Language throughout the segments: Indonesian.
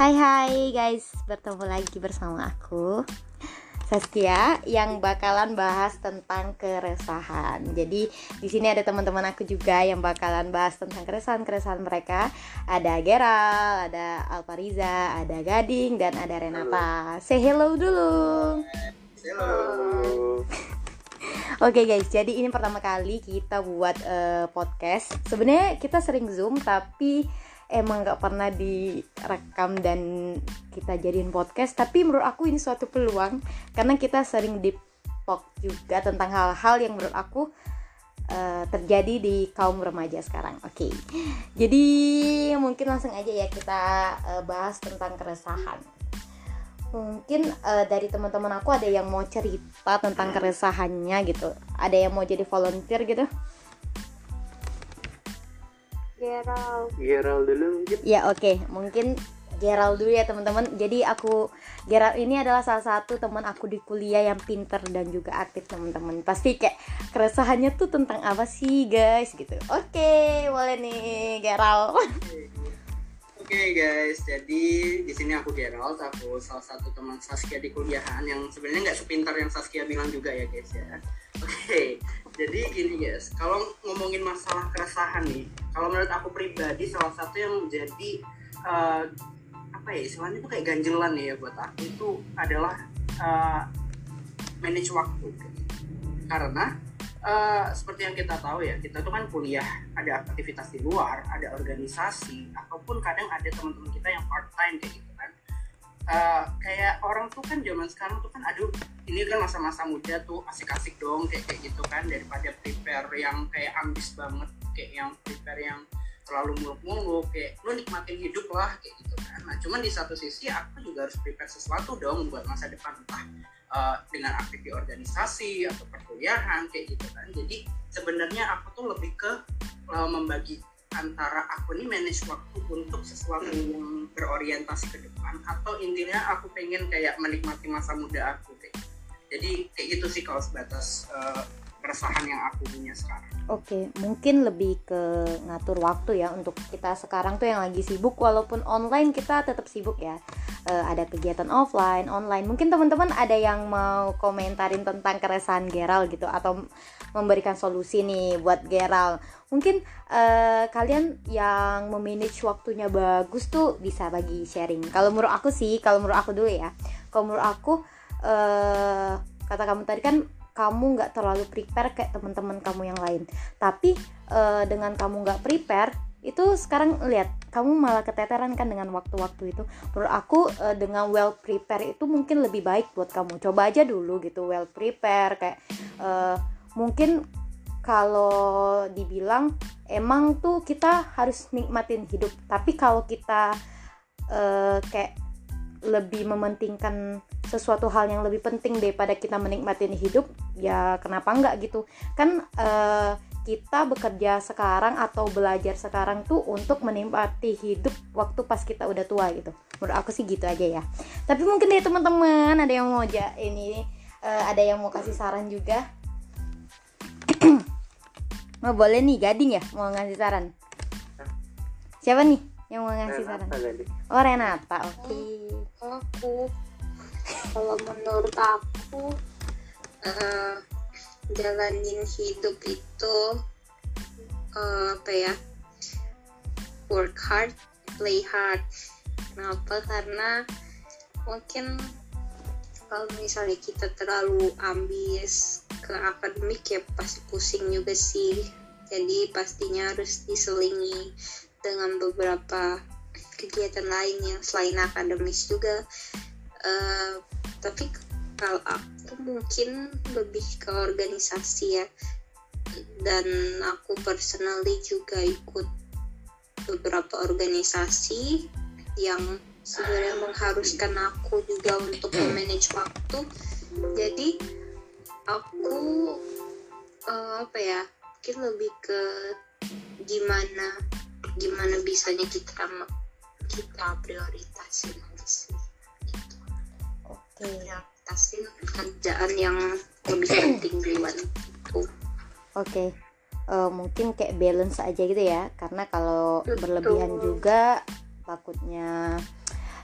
Hai hai guys, bertemu lagi bersama aku Saskia yang bakalan bahas tentang keresahan. Jadi di sini ada teman-teman aku juga yang bakalan bahas tentang keresahan-keresahan mereka. Ada Geral, ada Alpariza, ada Gading dan ada Renata. Say hello dulu. Hello. Oke guys, jadi ini pertama kali kita buat uh, podcast. Sebenarnya kita sering zoom tapi emang nggak pernah direkam dan kita jadiin podcast tapi menurut aku ini suatu peluang karena kita sering di talk juga tentang hal-hal yang menurut aku uh, terjadi di kaum remaja sekarang. Oke. Okay. jadi mungkin langsung aja ya kita uh, bahas tentang keresahan. Mungkin uh, dari teman-teman aku ada yang mau cerita tentang keresahannya gitu. Ada yang mau jadi volunteer gitu Gerald. Gerald dulu mungkin. Ya oke, okay. mungkin Gerald dulu ya teman-teman. Jadi aku Gerald ini adalah salah satu teman aku di kuliah yang pinter dan juga aktif teman-teman. Pasti kayak keresahannya tuh tentang apa sih guys gitu. Oke, okay, boleh nih Gerald. Oke okay, guys, jadi di sini aku Gerald, aku salah satu teman Saskia di kuliahan yang sebenarnya nggak sepintar yang Saskia bilang juga ya guys ya. Oke, okay. Jadi gini guys, kalau ngomongin masalah keresahan nih, kalau menurut aku pribadi salah satu yang menjadi uh, apa ya istilahnya itu kayak ganjelan ya buat aku itu adalah uh, manage waktu, karena uh, seperti yang kita tahu ya kita tuh kan kuliah ada aktivitas di luar ada organisasi ataupun kadang ada teman-teman kita yang part time kayak gitu uh, kayak orang tuh kan zaman sekarang tuh kan aduh ini kan masa-masa muda tuh asik-asik dong kayak kayak gitu kan daripada prepare yang kayak ambis banget kayak yang prepare yang terlalu muluk-muluk kayak lu nikmatin hidup lah kayak gitu kan. Nah cuman di satu sisi aku juga harus prepare sesuatu dong buat masa depan entah uh, dengan aktif di organisasi atau perkuliahan kayak gitu kan. Jadi sebenarnya aku tuh lebih ke uh, membagi antara aku ini manage waktu untuk sesuatu yang berorientasi ke depan atau intinya aku pengen kayak menikmati masa muda aku kayak gitu. jadi kayak gitu sih kalau sebatas uh, keresahan yang aku punya sekarang. Oke, mungkin lebih ke ngatur waktu ya untuk kita sekarang tuh yang lagi sibuk walaupun online kita tetap sibuk ya. E, ada kegiatan offline, online. Mungkin teman-teman ada yang mau komentarin tentang keresahan Geral gitu atau memberikan solusi nih buat Geral. Mungkin e, kalian yang memanage waktunya bagus tuh bisa bagi sharing. Kalau menurut aku sih, kalau menurut aku dulu ya. Kalau menurut aku e, kata kamu tadi kan kamu nggak terlalu prepare kayak teman-teman kamu yang lain tapi uh, dengan kamu nggak prepare itu sekarang lihat kamu malah keteteran kan dengan waktu-waktu itu menurut aku uh, dengan well prepare itu mungkin lebih baik buat kamu coba aja dulu gitu well prepare kayak uh, mungkin kalau dibilang emang tuh kita harus nikmatin hidup. Tapi kalau kita uh, kayak lebih mementingkan sesuatu hal yang lebih penting daripada kita menikmati hidup ya kenapa enggak gitu? Kan uh, kita bekerja sekarang atau belajar sekarang tuh untuk menikmati hidup waktu pas kita udah tua gitu. Menurut aku sih gitu aja ya. Tapi mungkin ya teman-teman ada yang mau aja ini uh, ada yang mau kasih saran juga mau boleh nih gading ya mau ngasih saran? Siapa nih yang mau ngasih saran? Oh Renata oke. Okay aku kalau menurut aku uh, jalanin hidup itu uh, apa ya work hard play hard. Kenapa? Karena mungkin kalau misalnya kita terlalu ambis ke akademik ya pasti pusing juga sih. Jadi pastinya harus diselingi dengan beberapa kegiatan lain yang selain akademis juga. Uh, tapi kalau aku mungkin lebih ke organisasi ya. Dan aku personally juga ikut beberapa organisasi yang sebenarnya mengharuskan aku juga untuk memanage waktu jadi aku uh, apa ya mungkin lebih ke gimana gimana bisanya kita kita prioritasin aja sih gitu. oke okay. prioritasin kerjaan yang lebih penting duluan itu oke okay. uh, mungkin kayak balance aja gitu ya karena kalau berlebihan juga takutnya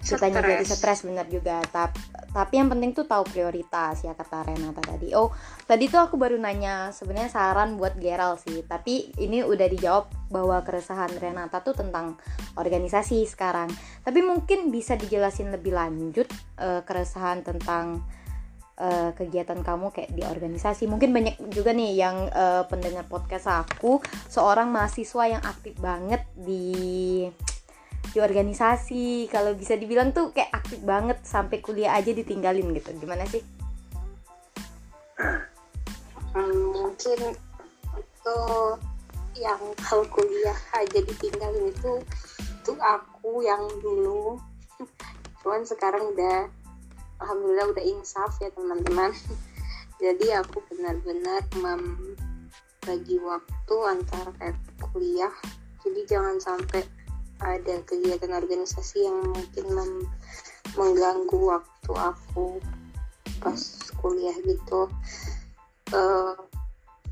kitanya jadi Stres. bener juga. Tapi tapi yang penting tuh tahu prioritas ya kata Renata tadi. Oh tadi tuh aku baru nanya sebenarnya saran buat Geral sih tapi ini udah dijawab bahwa keresahan Renata tuh tentang organisasi sekarang. Tapi mungkin bisa dijelasin lebih lanjut eh, keresahan tentang eh, kegiatan kamu kayak di organisasi. Mungkin banyak juga nih yang eh, pendengar podcast aku seorang mahasiswa yang aktif banget di di organisasi kalau bisa dibilang tuh kayak aktif banget sampai kuliah aja ditinggalin gitu. Gimana sih? Hmm, mungkin itu yang hal kuliah aja ditinggalin itu itu aku yang dulu. Cuman sekarang udah alhamdulillah udah insaf ya teman-teman. Jadi aku benar-benar membagi waktu antara kuliah. Jadi jangan sampai ada kegiatan organisasi yang mungkin mengganggu waktu aku pas kuliah gitu. Eh,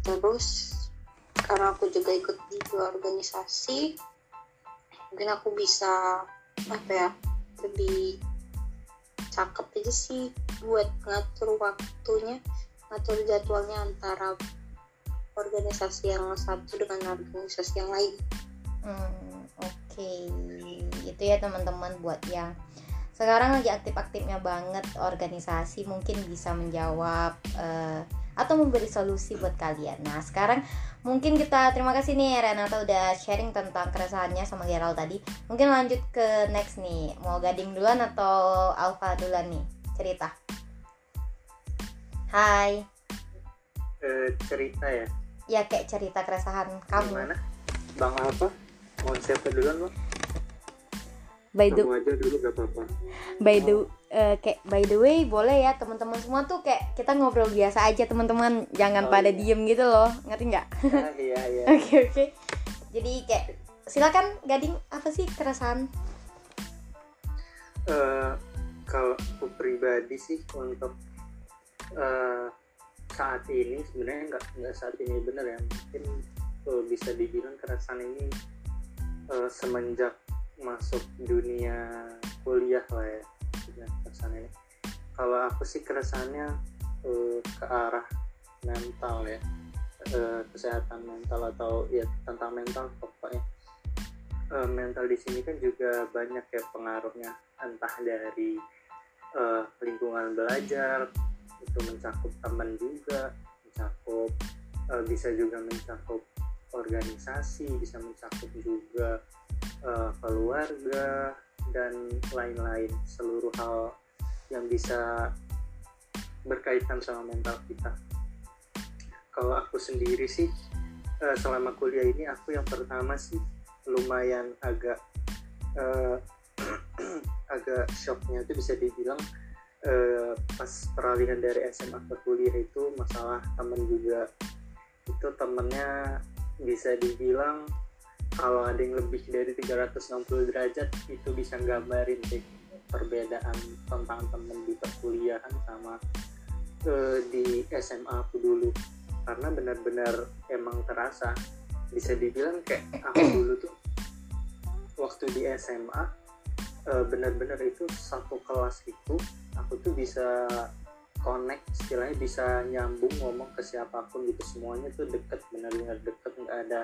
terus karena aku juga ikut di dua organisasi mungkin aku bisa apa ya lebih cakep aja sih buat ngatur waktunya ngatur jadwalnya antara organisasi yang satu dengan organisasi yang lain. Hmm, oke. Itu ya teman-teman buat yang sekarang lagi aktif-aktifnya banget organisasi mungkin bisa menjawab eh, atau memberi solusi buat kalian. Nah, sekarang mungkin kita terima kasih nih Renata udah sharing tentang keresahannya sama Gerald tadi. Mungkin lanjut ke next nih. Mau Gading duluan atau Alfa duluan nih? Cerita. Hai. Eh, cerita ya Ya kayak cerita keresahan kamu. gimana bang apa mau siapa duluan bang. By the kamu aja dulu gak apa-apa. By the eh, kayak by the way boleh ya teman-teman semua tuh kayak kita ngobrol biasa aja teman-teman. Jangan Oh, pada iya. diem gitu loh ngerti nggak? Ah, iya iya. Oke oke. Jadi kayak silakan gading apa sih keresahan? Eh, kalau aku pribadi sih untuk eh, saat ini sebenarnya nggak nggak saat ini bener ya. Mungkin eh, bisa dibilang keresahan ini eh, semenjak masuk dunia kuliah lah ya ini kalau aku sih keresahannya eh, ke arah mental ya. Eh, kesehatan mental atau ya tentang mental pokoknya. Eh, mental di sini kan juga banyak ya pengaruhnya. Entah dari eh, lingkungan belajar itu mencakup teman juga mencakup eh, bisa juga mencakup organisasi bisa mencakup juga eh, keluarga dan lain-lain. Seluruh hal yang bisa berkaitan sama mental kita. Kalau aku sendiri sih eh, selama kuliah ini aku yang pertama sih lumayan agak eh, agak shocknya itu bisa dibilang eh, pas peralihan dari SMA ke kuliah itu masalah temen juga. Itu temennya bisa dibilang kalau ada yang lebih dari 360 derajat itu bisa gambarin sih perbedaan tentang temen di perkuliahan sama eh, di SMA aku dulu. Karena benar-benar emang terasa. Bisa dibilang kayak aku dulu tuh waktu di SMA eh, benar-benar itu satu kelas itu aku tuh bisa connect istilahnya bisa nyambung ngomong ke siapa pun gitu. Semuanya tuh deket benar-benar deket. Nggak ada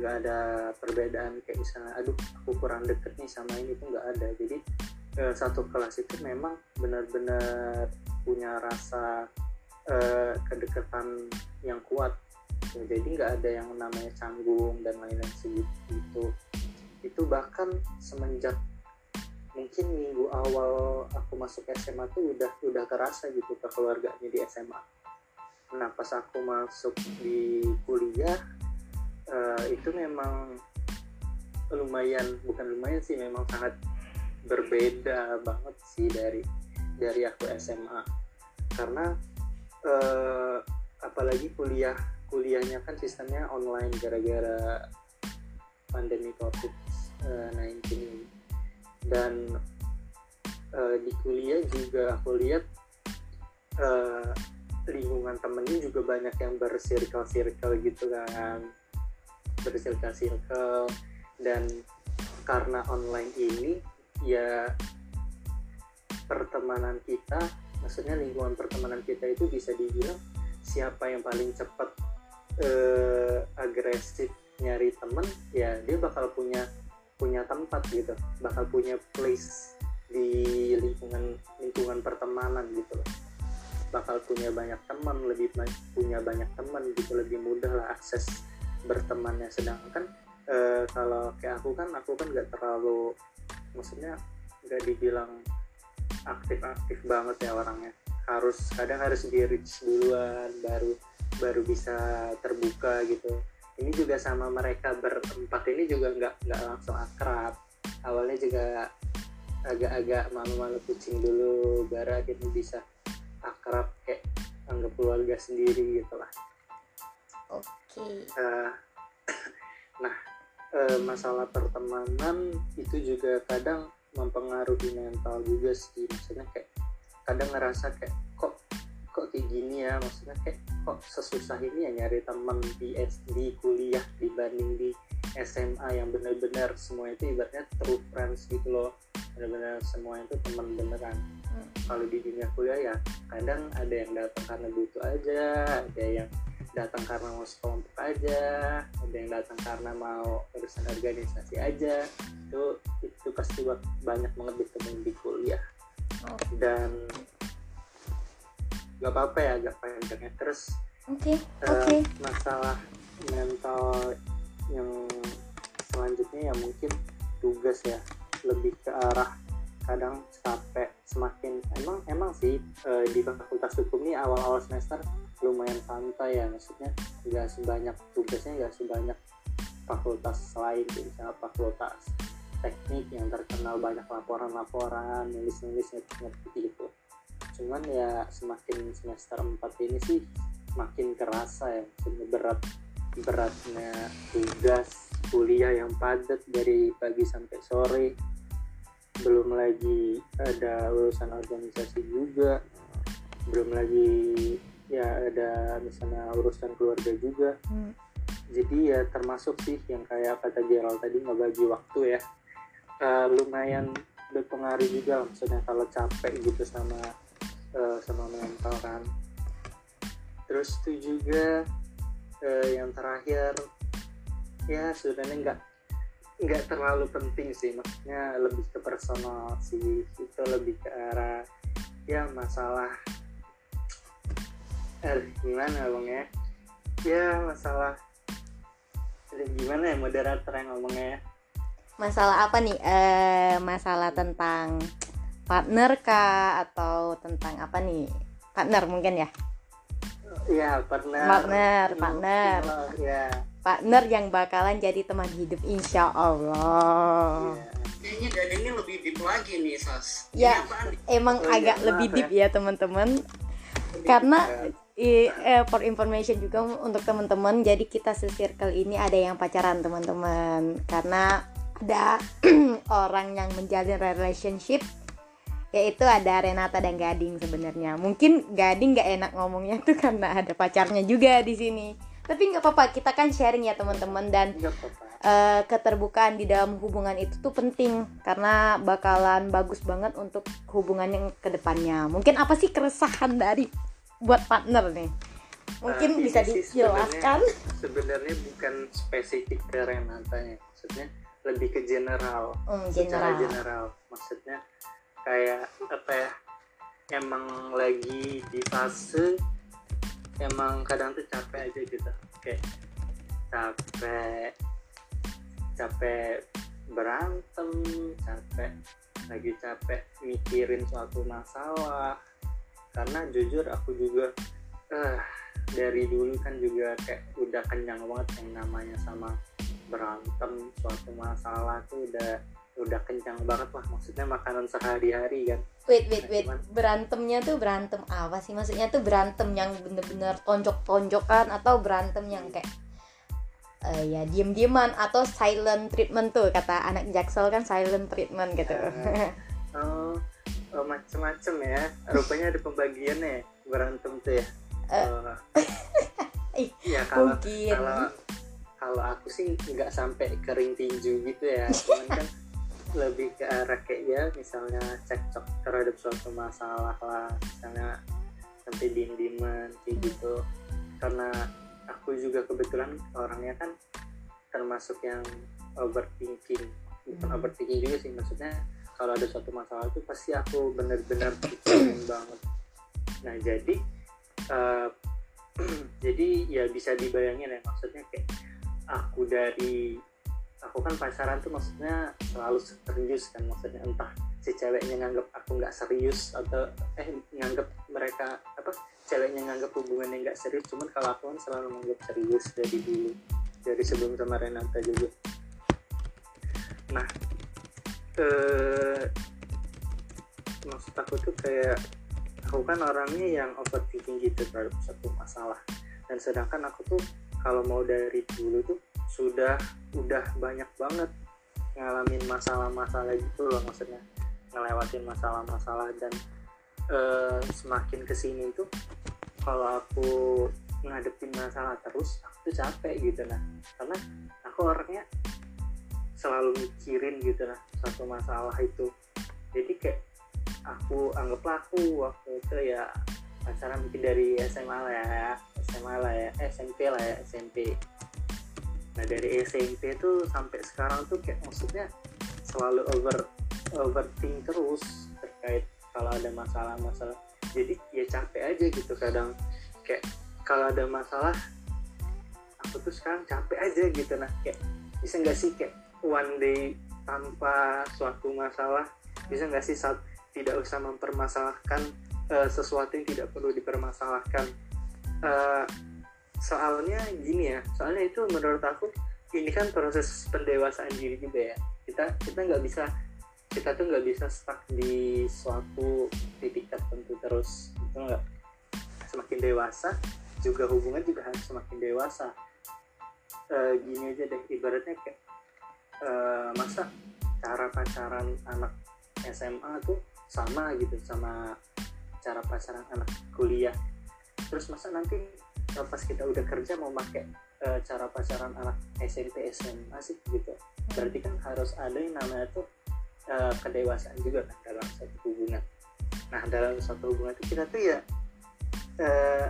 nggak ada perbedaan kayak misalnya aduh aku kurang deket nih sama ini tuh nggak ada. Jadi eh, satu kelas itu memang benar-benar punya rasa eh, kedekatan yang kuat. Jadi nggak ada yang namanya canggung dan lain-lain segitu itu bahkan semenjak mungkin minggu awal aku masuk SMA tuh udah udah kerasa gitu ke keluarganya di SMA nah pas aku masuk di kuliah eh, itu memang lumayan bukan lumayan sih memang sangat berbeda banget sih dari dari aku SMA karena eh, apalagi kuliah kuliahnya kan sistemnya online gara-gara pandemi COVID-19 ini dan eh, di kuliah juga aku lihat eh, lingkungan temennya juga banyak yang bersirkel-sirkel gitu kan. Bersirkel-sirkel. Dan karena online ini ya pertemanan kita maksudnya lingkungan pertemanan kita itu bisa dibilang siapa yang paling cepat eh, agresif nyari temen ya dia bakal punya punya tempat gitu bakal punya place di lingkungan lingkungan pertemanan gitu loh. Bakal punya banyak teman lebih punya banyak teman gitu lebih mudah lah akses bertemannya. Sedangkan eh, kalau kayak aku kan aku kan nggak terlalu maksudnya nggak dibilang aktif-aktif banget ya orangnya. Harus kadang harus di reach duluan baru baru bisa terbuka gitu ini juga sama mereka berempat ini juga nggak nggak langsung akrab. Awalnya juga agak-agak malu-malu kucing dulu baru akhirnya bisa akrab kayak anggap keluarga sendiri gitu lah. Oke. Eh, nah eh, masalah pertemanan itu juga kadang mempengaruhi mental juga sih. Maksudnya kayak kadang ngerasa kayak kok kayak gini ya? Maksudnya kayak kok sesusah ini ya nyari teman di SD kuliah dibanding di SMA yang bener-bener semua itu ibaratnya true friends gitu loh. Bener-bener semua itu teman beneran. Hmm. kalau di dunia kuliah ya kadang ada yang datang karena butuh aja ada yang datang karena mau sekelompok aja ada yang datang karena mau urusan organisasi aja. Itu itu pasti banyak banget ditemu di kuliah. Oke. dan nggak apa-apa ya agak panjangnya terus oke eh, oke. masalah mental yang selanjutnya ya mungkin tugas ya. Lebih ke arah kadang capek semakin emang emang sih eh, di fakultas hukum ini awal-awal semester lumayan santai ya. Maksudnya nggak sebanyak tugasnya nggak sebanyak fakultas lain misalnya fakultas teknik yang terkenal banyak laporan-laporan nulis-nulis ngetik gitu cuman ya semakin semester 4 ini sih makin kerasa ya maksudnya berat beratnya tugas kuliah yang padat dari pagi sampai sore. Belum lagi ada urusan organisasi juga. Belum lagi ya ada misalnya urusan keluarga juga. Hmm. jadi ya termasuk sih yang kayak kata Gerald tadi ngebagi waktu ya. Eh, lumayan berpengaruh juga maksudnya kalau capek gitu sama eh, sama mental kan. Terus itu juga eh, yang terakhir ya sebenarnya nggak nggak terlalu penting sih. Maksudnya lebih ke personal sih. Itu lebih ke arah ya masalah eh gimana bang ya? Ya masalah Aduh, gimana ya moderator yang ngomongnya ya? Masalah apa nih? Eh masalah tentang partner kah atau tentang apa nih partner mungkin ya Iya, partner. Partner, partner. Ya. partner yang bakalan jadi teman hidup insya Allah Kayaknya dan ini lebih deep lagi nih Sas. Ya. Nih? emang Oh, iya, agak maaf lebih ya. deep ya teman-teman karena i- eh, for information juga untuk teman-teman jadi kita se-circle ini ada yang pacaran teman-teman karena ada orang yang menjalin relationship yaitu ada Renata dan Gading sebenarnya mungkin Gading nggak enak ngomongnya tuh karena ada pacarnya juga di sini tapi nggak apa-apa kita kan sharing ya teman-teman dan eh, keterbukaan di dalam hubungan itu tuh penting karena bakalan bagus banget untuk hubungan yang ke depannya. Mungkin apa sih keresahan dari buat partner nih? Mungkin ini bisa dijelaskan. Sebenarnya, bukan spesifik ke Renata ya. Maksudnya lebih ke general. Secara general. general. Maksudnya kayak apa ya? Emang lagi di fase emang kadang tuh capek aja gitu. Kayak capek capek berantem capek lagi capek mikirin suatu masalah karena jujur aku juga eh dari dulu kan juga kayak udah kenyang banget yang namanya sama berantem suatu masalah tuh udah udah kenyang banget lah maksudnya makanan sehari-hari kan Wait, wait, wait. Cuman- Berantemnya tuh berantem apa sih? Maksudnya tuh berantem yang bener-bener tonjok-tonjokan atau berantem yang kayak eh, ya diem-dieman atau silent treatment tuh kata anak jaksel kan silent treatment gitu. oh, oh macem-macem ya rupanya ada pembagiannya ya, berantem tuh ya Eh. Oh. Ih, ya kalau Mungkin. kalau kalau aku sih nggak sampai kering tinju gitu ya cuman kan lebih ke arah kayak ya misalnya cekcok terhadap suatu masalah lah misalnya sampai diem-dieman kayak gitu. Karena aku juga kebetulan orangnya kan termasuk yang overthinking. Bukan Hmm. overthinking juga sih maksudnya kalau ada suatu masalah itu pasti aku benar-benar pikirin banget. Nah jadi eh, jadi ya bisa dibayangin ya maksudnya kayak aku dari aku kan pacaran tuh maksudnya selalu serius kan maksudnya entah si ceweknya nganggap aku nggak serius atau eh nganggap mereka apa ceweknya nganggap hubungannya nggak serius cuman kalau aku kan selalu nganggap serius dari dulu dari sebelum sama Renata juga. Nah eh, maksud aku tuh kayak aku kan orangnya yang overthinking gitu terhadap satu masalah. Dan sedangkan aku tuh kalau mau dari dulu tuh sudah udah banyak banget ngalamin masalah-masalah gitu loh maksudnya. Ngelewatin masalah-masalah dan eh, semakin ke sini tuh kalau aku ngadepin masalah terus aku tuh capek gitu nah. Karena aku orangnya selalu mikirin gitu nah satu masalah itu. Jadi kayak aku anggaplah aku waktu itu ya pacaran mungkin dari SMA lah ya SMA lah ya SMP lah ya SMP nah dari SMP tuh sampai sekarang tuh kayak maksudnya selalu over overthink terus terkait kalau ada masalah-masalah. Jadi ya capek aja gitu kadang. Kayak kalau ada masalah aku tuh sekarang capek aja gitu. Nah kayak bisa nggak sih kayak one day tanpa suatu masalah? Bisa nggak sih saat tidak usah mempermasalahkan eh, sesuatu yang tidak perlu dipermasalahkan? Eh, soalnya gini ya soalnya itu menurut aku ini kan proses pendewasaan diri juga ya. Kita kita nggak bisa kita tuh nggak bisa stuck di suatu titik tertentu terus itu nggak? Semakin dewasa juga hubungan juga harus semakin dewasa. Eh, gini aja deh ibaratnya kayak eh, masa cara pacaran anak SMA tuh sama gitu sama cara pacaran anak kuliah. Terus masa nanti pas kita udah kerja mau pakai eh, cara pacaran anak SMP SMA sih gitu. Berarti kan harus ada yang namanya tuh eh, kedewasaan juga kan dalam satu hubungan. Nah dalam satu hubungan itu kita tuh ya eh,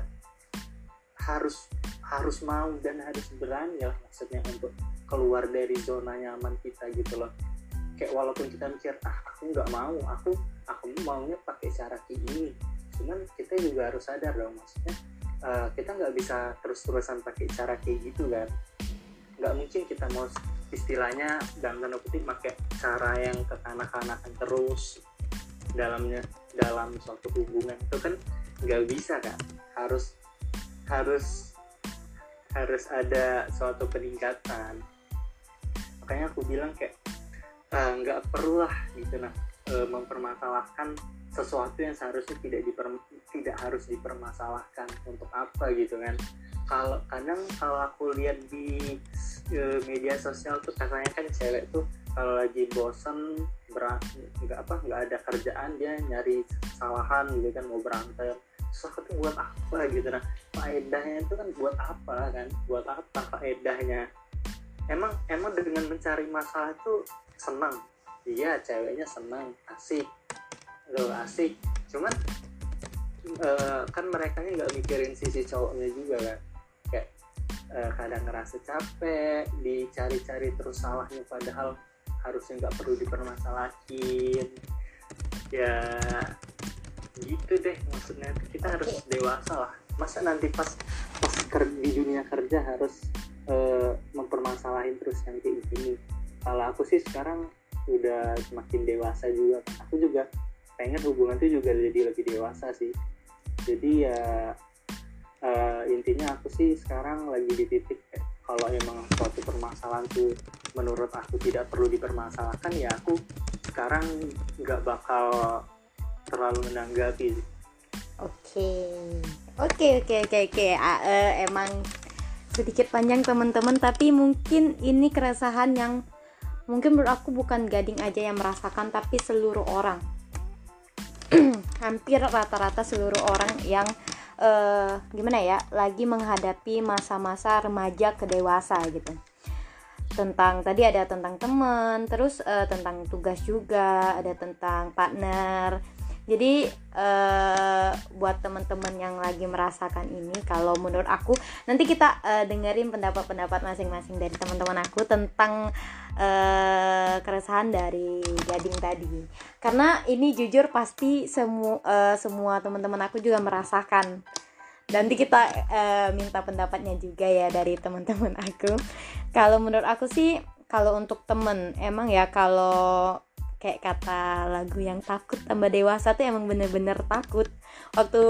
harus harus mau dan harus berani lah maksudnya untuk keluar dari zona nyaman kita gitu loh. Kayak walaupun kita mikir ah aku nggak mau aku aku maunya pakai cara kayak ini cuman kita juga harus sadar dong maksudnya eh, kita nggak bisa terus-terusan pakai cara kayak gitu kan. Nggak mungkin kita mau istilahnya dalam tanda kutip pakai cara yang kekanak-kanakan terus dalamnya dalam suatu hubungan. Itu kan nggak bisa kan harus harus harus ada suatu peningkatan. Makanya aku bilang kayak eh, nggak perlu lah gitu nah mempermasalahkan sesuatu yang seharusnya tidak diper, tidak harus dipermasalahkan untuk apa gitu kan. Kalau kadang kalau aku lihat di eh, media sosial tuh katanya kan cewek tuh kalau lagi bosen berat nggak apa nggak ada kerjaan dia nyari kesalahan gitu kan mau berantem. Tuh buat apa? gitu. Nah faedahnya itu kan buat apa kan? Buat apa faedahnya? Emang emang dengan mencari masalah itu senang? Iya ceweknya senang asik lo asik. Cuman eh, kan mereka nggak mikirin sisi cowoknya juga kan. Kayak eh, kadang ngerasa capek dicari-cari terus salahnya padahal harusnya nggak perlu dipermasalahin. Ya gitu deh maksudnya. Kita harus dewasa lah. Masa nanti pas pas ker- di dunia kerja harus eh, mempermasalahin terus yang kayak gini? Kalau aku sih sekarang udah semakin dewasa juga. Aku juga pengen hubungan itu juga jadi lebih dewasa sih jadi ya eh, intinya aku sih sekarang lagi di titik kayak kalau emang suatu permasalahan tuh menurut aku tidak perlu dipermasalahkan ya aku sekarang nggak bakal terlalu menanggapi. Oke, oke, oke, oke, oke. Eh, emang sedikit panjang teman-teman, tapi mungkin ini keresahan yang mungkin menurut aku bukan gading aja yang merasakan, tapi seluruh orang. Hampir rata-rata seluruh orang yang eh, gimana ya, lagi menghadapi masa-masa remaja ke dewasa gitu. tentang tadi ada tentang teman terus uh, tentang tugas juga ada tentang partner jadi uh, buat teman-teman yang lagi merasakan ini kalau menurut aku nanti kita uh, dengerin pendapat-pendapat masing-masing dari teman-teman aku tentang uh, keresahan dari gading tadi. Karena ini jujur pasti semua uh, semua teman-teman aku juga merasakan. Nanti kita uh, minta pendapatnya juga ya dari teman-teman aku. Kalau menurut aku sih kalau untuk temen emang ya kalau kayak kata lagu yang takut tambah dewasa tuh emang bener-bener takut. Waktu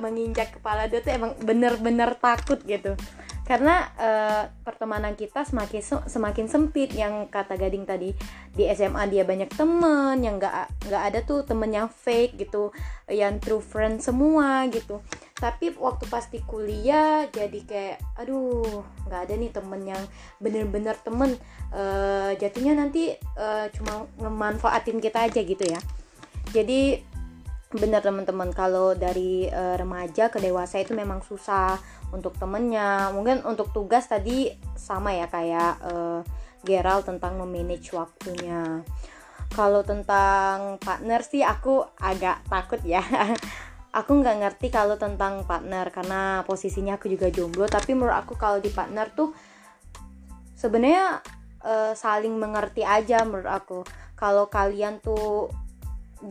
menginjak kepala dia tuh emang bener-bener takut gitu karena uh, pertemanan kita semakin semakin sempit. Yang kata Gading tadi di SMA dia banyak temen yang nggak nggak ada tuh temen yang fake gitu yang true friend semua gitu. Tapi waktu pasti kuliah jadi kayak aduh nggak ada nih temen yang bener-bener temen. Uh, jatuhnya nanti uh, cuma memanfaatin kita aja gitu ya. Jadi benar teman-teman. Kalau dari uh, remaja ke dewasa itu memang susah untuk temennya. Mungkin untuk tugas tadi sama ya kayak uh, Gerald tentang memanage waktunya. Kalau tentang partner sih aku agak takut ya. Aku nggak ngerti kalau tentang partner karena posisinya aku juga jomblo. Tapi menurut aku kalau di partner tuh sebenarnya uh, saling mengerti aja menurut aku. Kalau kalian tuh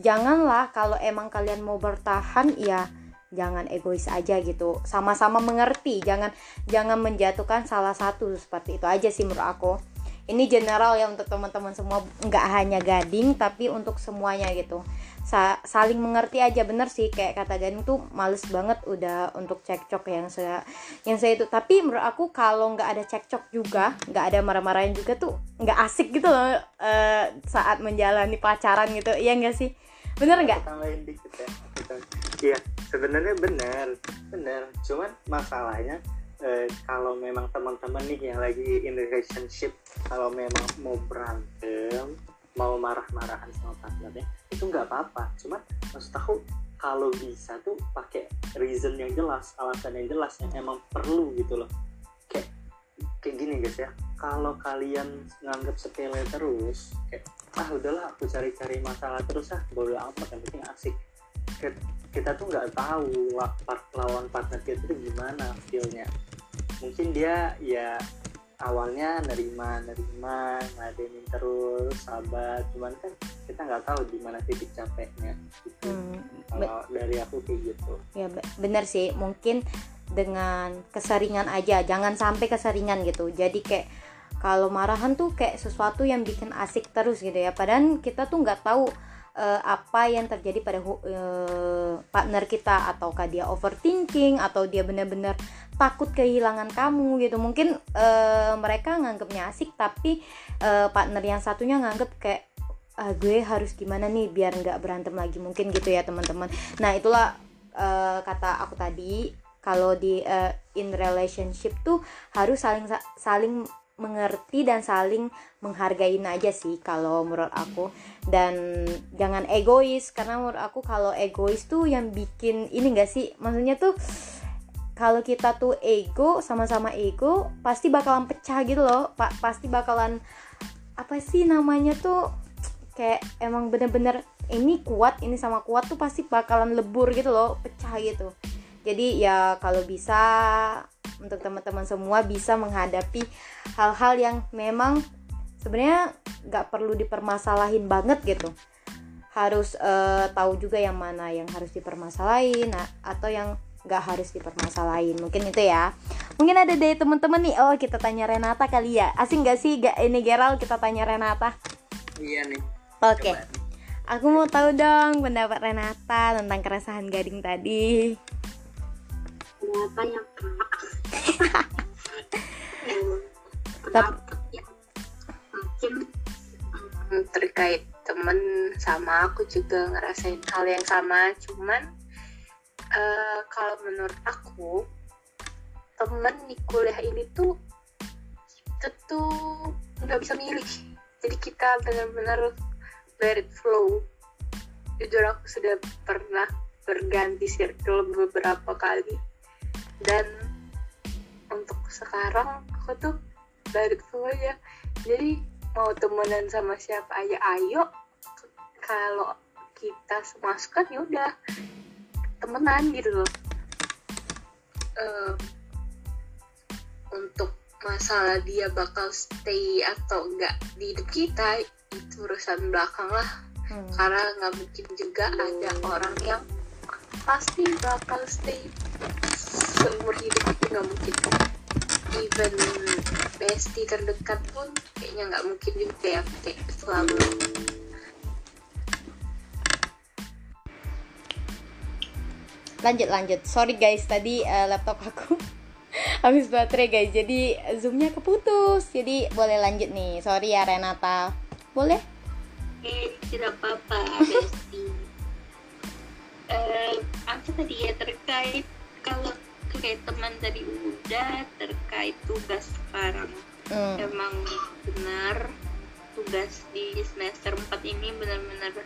janganlah kalau emang kalian mau bertahan ya jangan egois aja gitu. Sama-sama mengerti jangan jangan menjatuhkan salah satu. Seperti itu aja sih menurut aku. Ini general ya untuk teman-teman semua. Nggak hanya gading tapi untuk semuanya gitu Sa saling mengerti aja bener sih kayak kata gading tuh males banget udah untuk cekcok yang saya yang saya itu. Tapi menurut aku kalau nggak ada cekcok juga nggak ada marah-marahin juga tuh nggak asik gitu loh uh, saat menjalani pacaran gitu. Iya nggak sih? Bener nggak? Ya iya sebenarnya benar benar cuman masalahnya eh, kalau memang teman-teman nih yang lagi in relationship kalau memang mau berantem mau marah-marahan sama partnernya itu nggak apa-apa. Cuman maksud aku kalau bisa tuh pakai reason yang jelas alasan yang jelas yang emang perlu gitu loh. Kayak kayak gini guys ya kalau kalian nganggap sepele terus kayak ah udahlah aku cari-cari masalah terus ah bodo amat yang penting asik. Kita tuh nggak tahu lawan partner kita itu gimana feelnya. Mungkin dia ya awalnya nerima nerima ngademin terus sabar. Cuman kan kita nggak tahu di mana titik capeknya gitu. hmm, kalau dari aku kayak gitu. Ya benar sih. Mungkin dengan keseringan aja. Jangan sampai keseringan gitu. Jadi kayak kalau marahan tuh kayak sesuatu yang bikin asik terus gitu ya. Padahal kita tuh nggak tahu uh, apa yang terjadi pada uh, partner kita. Ataukah dia overthinking atau dia benar-benar takut kehilangan kamu gitu. Mungkin uh, mereka nganggapnya asik tapi uh, partner yang satunya nganggap kayak ah, gue harus gimana nih biar nggak berantem lagi mungkin gitu ya teman-teman. Nah itulah uh, kata aku tadi kalau di uh, in relationship tuh harus saling saling mengerti dan saling menghargain aja sih kalau menurut aku. Dan jangan egois karena menurut aku kalau egois tuh yang bikin ini gak sih? Maksudnya tuh kalau kita tuh ego sama-sama ego pasti bakalan pecah gitu loh. Pak pasti bakalan apa sih namanya tuh kayak emang bener-bener ini kuat ini sama kuat tuh pasti bakalan lebur gitu loh pecah gitu. Jadi ya kalau bisa untuk teman-teman semua bisa menghadapi hal-hal yang memang sebenarnya nggak perlu dipermasalahin banget gitu. Harus uh, tahu juga yang mana yang harus dipermasalahin atau yang nggak harus dipermasalahin. Mungkin itu ya. Mungkin ada dari teman-teman nih. Oh kita tanya Renata kali ya. Asing nggak sih gak ini Geral kita tanya Renata? Iya nih. Oke. Okay. aku mau tahu dong pendapat Renata tentang keresahan gading tadi. Renata yang tapi mungkin hmm, terkait temen sama aku juga ngerasain hal yang sama. Cuman uh, kalau menurut aku temen di kuliah ini tuh kita tuh nggak bisa milih. Jadi kita benar-benar let it flow. Jujur aku sudah pernah berganti circle beberapa kali. Dan untuk sekarang aku tuh balik semuanya jadi mau temenan sama siapa aja ayo. Kalau kita semasukkan ya udah temenan gitu loh. Em, untuk masalah dia bakal stay atau enggak di hidup kita itu urusan belakang lah. Hmm. karena nggak mungkin juga ada orang yang pasti bakal stay seumur hidup itu nggak mungkin. Even bestie terdekat pun kayaknya nggak mungkin juga ya kayak selalu lanjut lanjut. Sorry guys. Tadi eh, laptop aku habis baterai guys. Jadi zoomnya keputus. Jadi boleh lanjut nih. Sorry ya Renata. Boleh? Eh tidak apa-apa eh apa tadi ya? Terkait kalau terkait teman tadi udah terkait tugas sekarang. Hmm, emang benar tugas di semester 4 ini benar-benar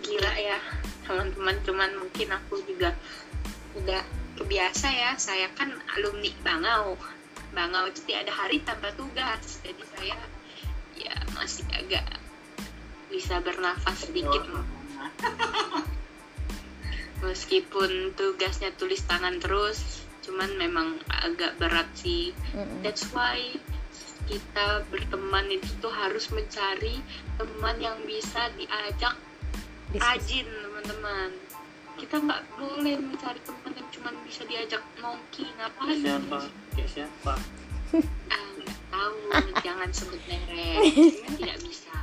gila ya. Teman-teman cuman mungkin aku juga udah kebiasa ya. Saya kan alumni Bangau. Bangau itu ada hari tanpa tugas. Jadi saya ya masih agak bisa bernafas sedikit. meskipun tugasnya tulis tangan terus cuman memang agak berat sih. That's why kita berteman itu tuh harus mencari teman yang bisa diajak rajin teman-teman. Kita nggak boleh mencari teman bisa diajak nongki ngapain? siapa? Kayak siapa? Nggak tahu, jangan sebut merek. Tidak bisa.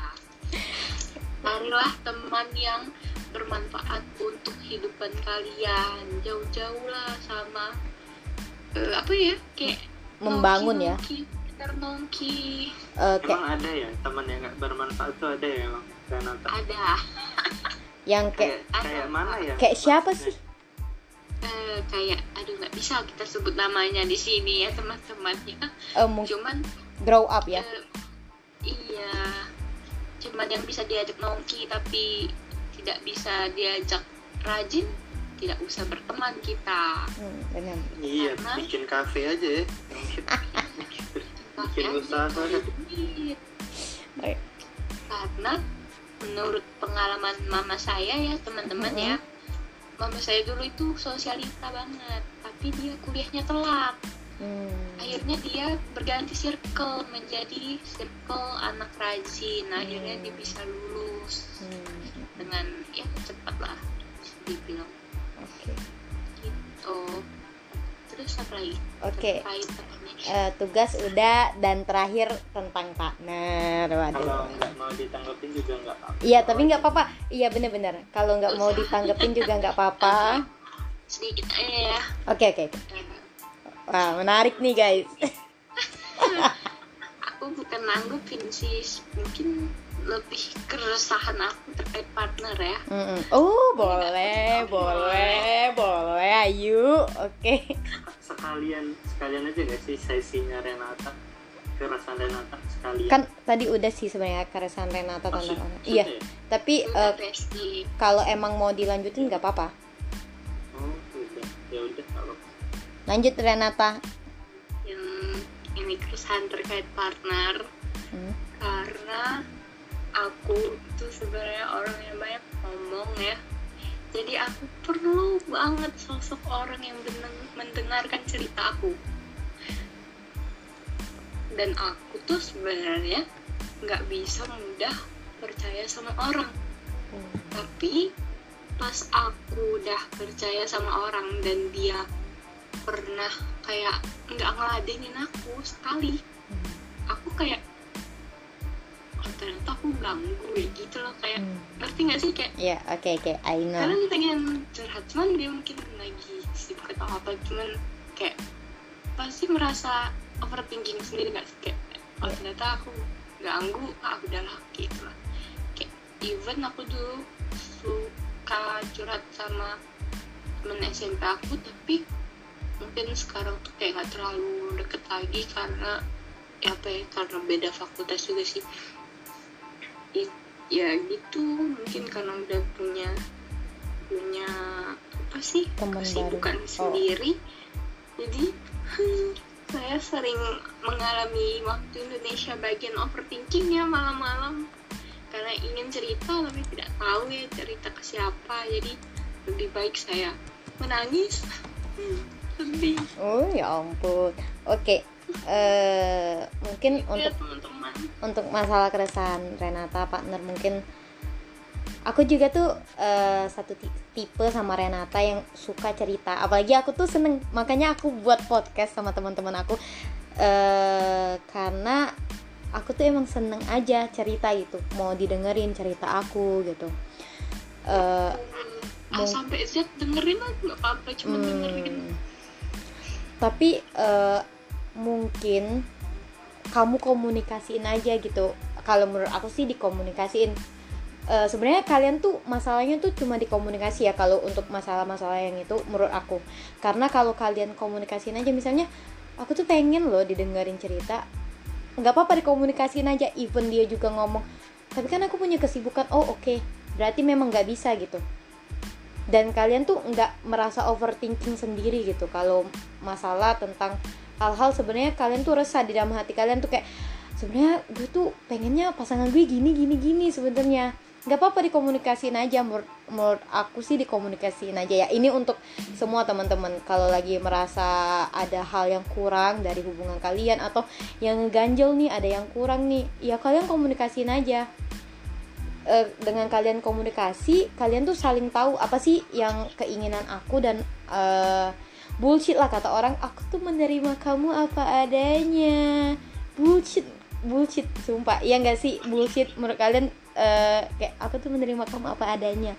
Carilah teman yang bermanfaat untuk kehidupan kalian. Jauh-jauh lah sama eh, apa ya? Kayak membangun ya. nongki, sekitar nongki Eh, kayak emang ada ya teman yang nggak bermanfaat tuh ada ya emang ada. Yang kayak kayak kayak mana ya? Kayak siapa sih eh, kayak aduh nggak bisa kita sebut namanya di sini ya teman-temannya. Mungkin cuman grow up ya? eh, iya. Cuman yang bisa diajak nongki tapi tidak bisa diajak rajin tidak usah berteman kita. Hmm, benar. Iya Karena- bikin kafe aja ya. Bikin usaha. Baik. karena menurut pengalaman mama saya ya teman-teman ya mama saya dulu itu sosialita banget tapi dia kuliahnya telat Hmm. akhirnya dia berganti circle menjadi circle anak rajin akhirnya dia bisa lulus Hmm. dengan ya cepat lah bisa dibilang Oke. gitu terus apa lagi Oke. apa nih? Eh, tugas udah dan terakhir tentang partner. kalau Waduh. nggak mau ditanggapin juga nggak apa Iya, tapi nggak apa-apa. Iya bener-bener. Kalau nggak mau ditanggepin juga nggak apa-apa. sedikit aja ya Oke oke. oke. Eh, Wah menarik nih guys. aku bukan nanggupin sih mungkin lebih keresahan aku terkait partner ya Mm-mm. Oh boleh, boleh, boleh. Ayo. Oke. sekalian sekalian aja nggak sih sesinya Renata kerasan Renata sekalian Kan tadi udah sih sebenarnya keresahan Renata tentang orang. maksudnya Iya. ya? Tapi Besti. kalau emang mau dilanjutin nggak apa-apa. oh udah ya udah kalau Lanjut Renata. yang ini keresahan terkait partner Hmm. karena aku itu sebenarnya orang yang banyak ngomong ya. Jadi aku perlu banget sosok orang yang mendengarkan cerita aku. Dan aku tuh sebenarnya nggak bisa mudah percaya sama orang. Tapi pas aku udah percaya sama orang dan dia pernah kayak nggak ngeladenin aku sekali aku kayak ternyata aku ganggu ya gitu loh kayak Hmm. ngerti nggak sih kayak Ya, oke oke. I know. kadang pengen curhat cuman dia mungkin lagi sibuk atau apa cuman kayak pasti merasa overthinking sendiri nggak sih kayak oh Iya. ternyata aku ganggu ah udahlah gitu lah kayak even aku dulu suka curhat sama temen SMP aku tapi mungkin sekarang tuh kayak nggak terlalu deket lagi karena ya apa ya karena beda fakultas juga sih Ya gitu mungkin karena udah punya punya apa sih Teman baru. kesibukan Oh. sendiri. Jadi hmm, saya sering mengalami waktu Indonesia bagian overthinking ya malam-malam. Karena ingin cerita tapi tidak tahu ya cerita ke siapa. Jadi lebih baik saya menangis. Sedih oh ya ampun. Oke eh mungkin ya untuk teman-teman. untuk masalah keresahan Renata partner mungkin aku juga tuh eh, satu ti- tipe sama Renata yang suka cerita. Apalagi aku tuh seneng makanya aku buat podcast sama teman-teman aku. Eh karena aku tuh emang seneng aja cerita gitu. Mau didengerin cerita aku gitu. Eh A Mung- sampai Z dengerin lah nggak apa-apa cuma dengerin. Hmm. Tapi eh, mungkin kamu komunikasiin aja gitu. Kalau menurut aku sih dikomunikasiin. Eh, Sebenarnya kalian tuh masalahnya tuh cuma dikomunikasi ya kalau untuk masalah-masalah yang itu menurut aku. Karena kalau kalian komunikasiin aja misalnya aku tuh pengen loh didengerin cerita. nggak apa-apa dikomunikasiin aja even dia juga ngomong tapi kan aku punya kesibukan oh oke berarti memang nggak bisa gitu dan kalian tuh nggak merasa overthinking sendiri gitu kalau masalah tentang hal-hal sebenarnya kalian tuh resah di dalam hati kalian tuh kayak sebenarnya gue tuh pengennya pasangan gue gini gini gini sebenarnya. Nggak apa-apa dikomunikasiin aja menurut, menurut aku sih dikomunikasiin aja ya. Ini untuk semua teman-teman kalau lagi merasa ada hal yang kurang dari hubungan kalian atau yang ganjel nih ada yang kurang nih ya kalian komunikasiin aja. Eh, dengan kalian komunikasi kalian tuh saling tahu apa sih yang keinginan aku dan eh, bullshit lah kata orang aku tuh menerima kamu apa adanya. Bullshit bullshit sumpah. Ya nggak sih? Bullshit menurut kalian eh, kayak aku tuh menerima kamu apa adanya.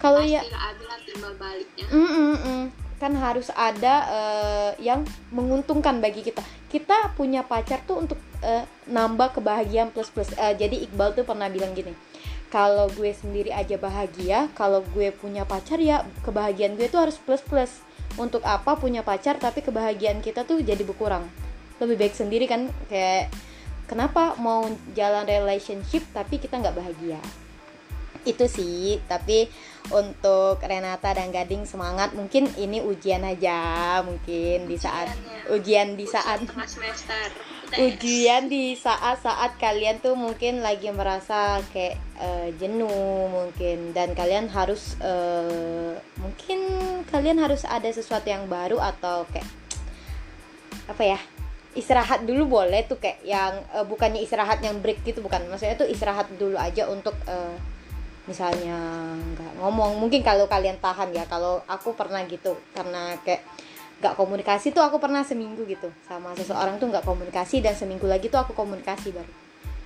Kalau ya nggak ada lah timbal baliknya. Mm, mm, mm. kan harus ada eh, yang menguntungkan bagi kita. Kita punya pacar tuh untuk eh, nambah kebahagiaan plus plus. Eh, jadi Iqbal tuh pernah bilang gini kalau gue sendiri aja bahagia kalau gue punya pacar ya kebahagiaan gue tuh harus plus plus untuk apa punya pacar tapi kebahagiaan kita tuh jadi berkurang. Lebih baik sendiri kan kayak kenapa mau jalan relationship tapi kita nggak bahagia? Itu sih tapi untuk Renata dan Gading semangat. Mungkin ini ujian aja mungkin di saat ujian di saat tengah semester ujian di saat-saat kalian tuh mungkin lagi merasa kayak eh, jenuh mungkin. Dan kalian harus eh, mungkin kalian harus ada sesuatu yang baru atau kayak apa ya istirahat dulu boleh tuh kayak yang eh, bukannya istirahat yang break gitu bukan. Maksudnya tuh istirahat dulu aja untuk eh, misalnya nggak ngomong. Mungkin kalau kalian tahan ya kalau aku pernah gitu karena kayak nggak komunikasi tuh aku pernah seminggu gitu sama seseorang tuh nggak komunikasi dan seminggu lagi tuh aku komunikasi baru.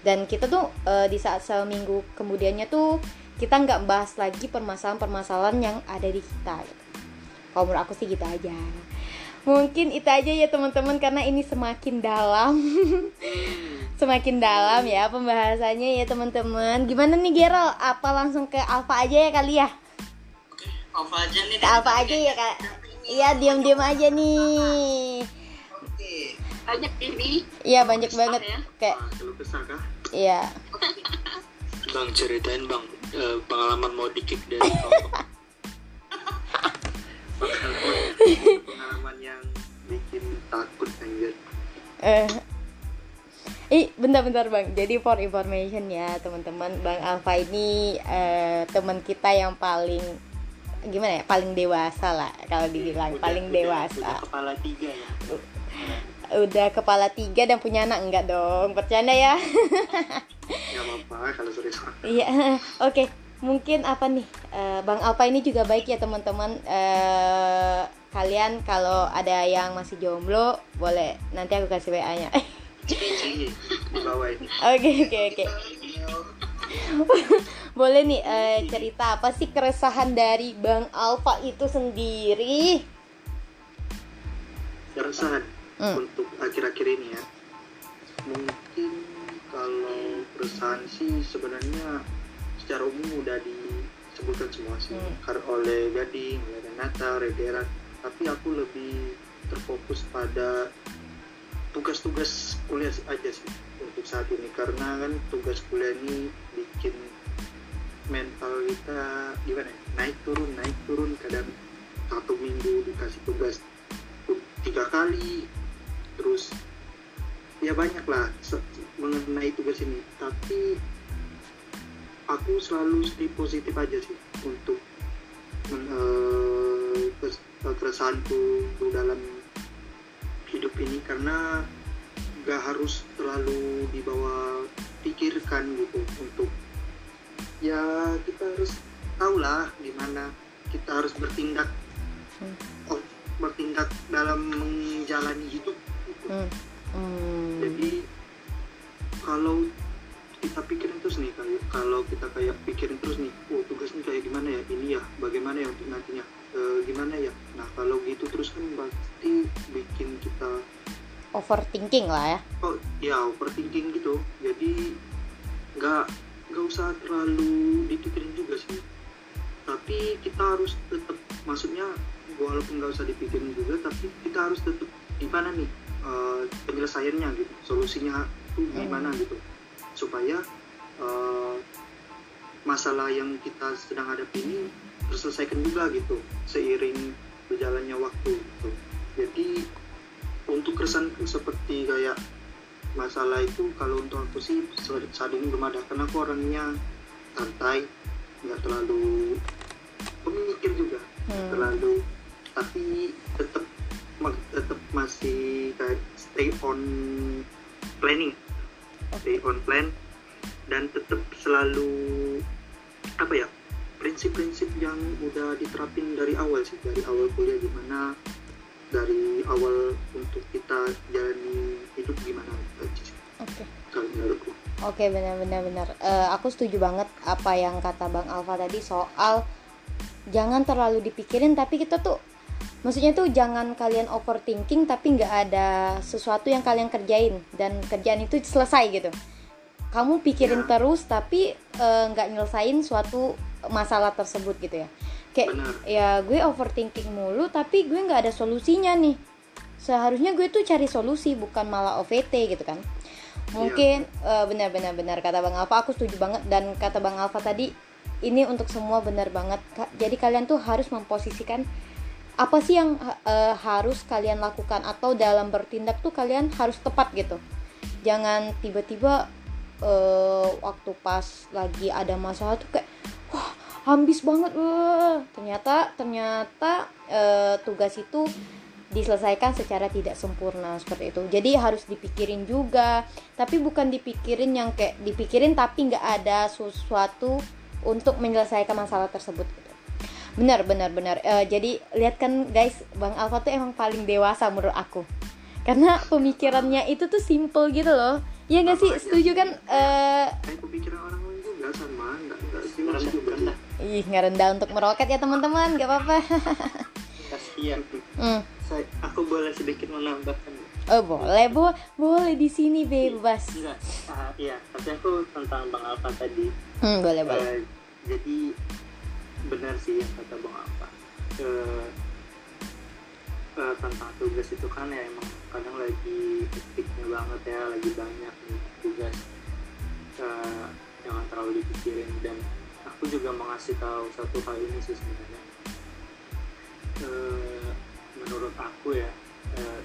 Dan kita tuh eh, di saat seminggu kemudiannya tuh kita nggak bahas lagi permasalahan-permasalahan yang ada di kita gitu. kalau menurut aku sih gitu aja. Mungkin itu aja ya teman-teman karena ini semakin dalam. Semakin dalam ya pembahasannya ya teman-teman. Gimana nih Gerald? Apa langsung ke Alfa aja ya kali ya? Alfa aja nih. Ke Alfa aja ya kak iya diam-diam aja nih oke banyak ini iya banyak banget ya. kayak kah? iya Bang ceritain bang eh, pengalaman mau dikick dari pengalaman, pengalaman yang bikin takut anjir. eh Ih, bentar-bentar bang. Jadi for information ya teman-teman, bang Alfa ini eh, teman kita yang paling gimana ya, paling dewasa lah kalau dibilang Udah- paling udah- dewasa. Udah kepala tiga ya. Udah kepala tiga dan punya anak enggak dong? Bercanda ya? Apa-apa kalau. Iya, oke. Mungkin apa nih, eh, Bang Alpa ini juga baik ya teman-teman. Eh, kalian kalau ada yang masih jomblo, boleh nanti aku kasih bawah ini. Oke oke oke. Boleh nih eh, cerita apa sih keresahan dari Bang Alfa itu sendiri? Keresahan Hmm. untuk akhir-akhir ini ya. Mungkin kalau keresahan sih sebenarnya secara umum udah disebutkan semua sih Hmm. Kar- oleh Gading, oleh Renata, Rederan. Tapi aku lebih terfokus pada tugas-tugas kuliah aja sih saat ini. Karena kan tugas kuliah ini bikin mental kita gimana ya? Naik turun naik turun. Kadang satu minggu dikasih tugas tiga kali. Terus ya banyak lah mengenai tugas ini. Tapi aku selalu stay positif aja sih untuk eh, keresahanku dalam hidup ini. Karena gak harus terlalu dibawa pikirkan gitu untuk ya kita harus tahu lah gimana kita harus bertindak Hmm. oh, bertindak dalam menjalani hidup gitu. Hmm. Hmm. jadi kalau kita pikirin terus nih kayak kalau kita kayak pikirin terus nih oh tugasnya kayak gimana ya ini ya bagaimana ya untuk nantinya Eh, gimana ya nah kalau gitu terus kan pasti bikin kita overthinking lah ya. Oh ya overthinking gitu. Jadi nggak nggak usah terlalu dipikirin juga sih. Tapi kita harus tetap maksudnya walaupun nggak usah dipikirin juga tapi kita harus tetap gimana nih eh, penyelesaiannya gitu. Solusinya tuh gimana gitu. Supaya eh, masalah yang kita sedang hadapi ini terselesaikan juga gitu seiring berjalannya waktu gitu. Jadi untuk keresahan seperti kayak masalah itu kalau untuk aku sih saat ini belum ada. Karena aku orangnya santai nggak terlalu pemikir juga. Hmm. terlalu tapi tetap tetap masih kayak stay on planning. Stay on plan dan tetap selalu apa ya prinsip-prinsip yang udah diterapin dari awal sih. Dari awal kuliah gimana dari awal untuk kita jalani hidup gimana aja sih oke kalau menurutku Oke benar-benar benar. Eh, aku setuju banget apa yang kata Bang Alfa tadi soal jangan terlalu dipikirin tapi kita tuh maksudnya tuh jangan kalian overthinking tapi nggak ada sesuatu yang kalian kerjain dan kerjaan itu selesai gitu. Kamu pikirin Ya. terus tapi eh, nggak nyelesain suatu masalah tersebut gitu ya. Kayak benar. ya gue overthinking mulu tapi gue nggak ada solusinya nih. Seharusnya gue tuh cari solusi bukan malah OVT gitu kan. Mungkin eh, benar-benar benar kata bang Alfa aku setuju banget. Dan kata bang Alfa tadi ini untuk semua benar banget. Jadi kalian tuh harus memposisikan apa sih yang eh, harus kalian lakukan atau dalam bertindak tuh kalian harus tepat gitu. Jangan tiba-tiba eh, waktu pas lagi ada masalah tuh kayak wah ambis banget wah ternyata ternyata eh, tugas itu diselesaikan secara tidak sempurna seperti itu. Jadi harus dipikirin juga. Tapi bukan dipikirin yang kayak dipikirin tapi nggak ada sesuatu untuk menyelesaikan masalah tersebut gitu. Benar benar benar. Eh, jadi lihat kan guys bang Alfa tuh emang paling dewasa menurut aku. Karena pemikirannya itu tuh simple gitu loh. Ya nggak sih? Setuju kan? Eh, kayak kepikiran orang lain juga sama nggak nggak ih nggak rendah untuk meroket ya teman-teman. Nggak apa-apa. Kasihan Hmm. saya aku boleh sedikit menambahkan. Oh boleh bo. Boleh di sini bebas. Enggak. Ah, iya. Tapi aku tentang bang Alfa tadi. Hmm, boleh boleh. Eh, jadi benar sih yang kata bang Alfa. Eh, eh, tentang tugas itu kan ya emang kadang lagi hektiknya banget ya lagi banyak nih tugas. Eh, jangan terlalu dipikirin dan aku juga mau ngasih tahu satu hal ini sih sebenarnya. Eh, menurut aku ya eh,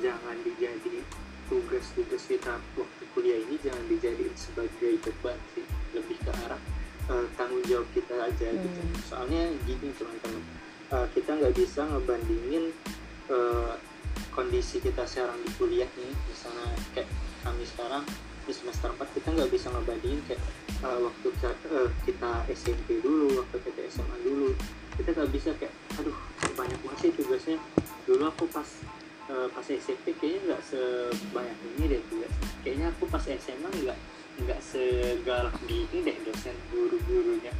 jangan dijadi tugas-tugas kita waktu kuliah ini jangan dijadiin sebagai beban sih lebih ke arah eh, tanggung jawab kita aja gitu. Hmm. soalnya gini teman-teman eh, kita nggak bisa ngebandingin eh, kondisi kita sekarang di kuliah nih. Misalnya kayak kami sekarang di semester 4 kita nggak bisa ngebandingin kayak eh, waktu kita, eh, kita SMP dulu waktu kita SMA dulu. Kita nggak bisa kayak aduh banyak banget tugasnya. Dulu aku pas eh, pas SMP kayaknya nggak sebanyak ini deh tugas. Kayaknya aku pas SMA nggak nggak segalak di ini deh dosen guru-gurunya.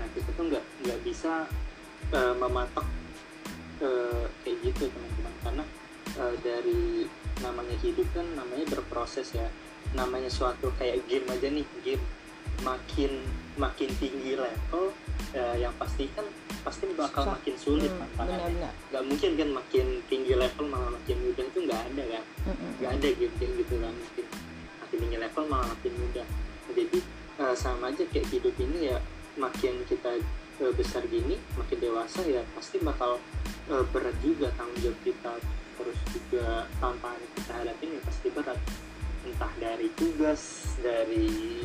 Nah kita tuh nggak nggak bisa eh, mematok eh, kayak gitu teman-teman. Karena eh, dari namanya hidup kan namanya berproses ya namanya suatu kayak game aja nih game makin makin tinggi level eh, yang pasti kan pasti bakal Susah. makin sulit Hmm, tantangannya. benar-benar. Nggak mungkin kan makin tinggi level malah makin mudah itu nggak ada kan? Nggak ada game kayak gitu kan mungkin makin tinggi level malah makin mudah. Jadi eh, sama aja kayak hidup ini ya makin kita eh, besar gini makin dewasa ya pasti bakal berat juga tanggung jawab kita. Terus juga tantangan kita hadapin ya pasti berat entah dari tugas dari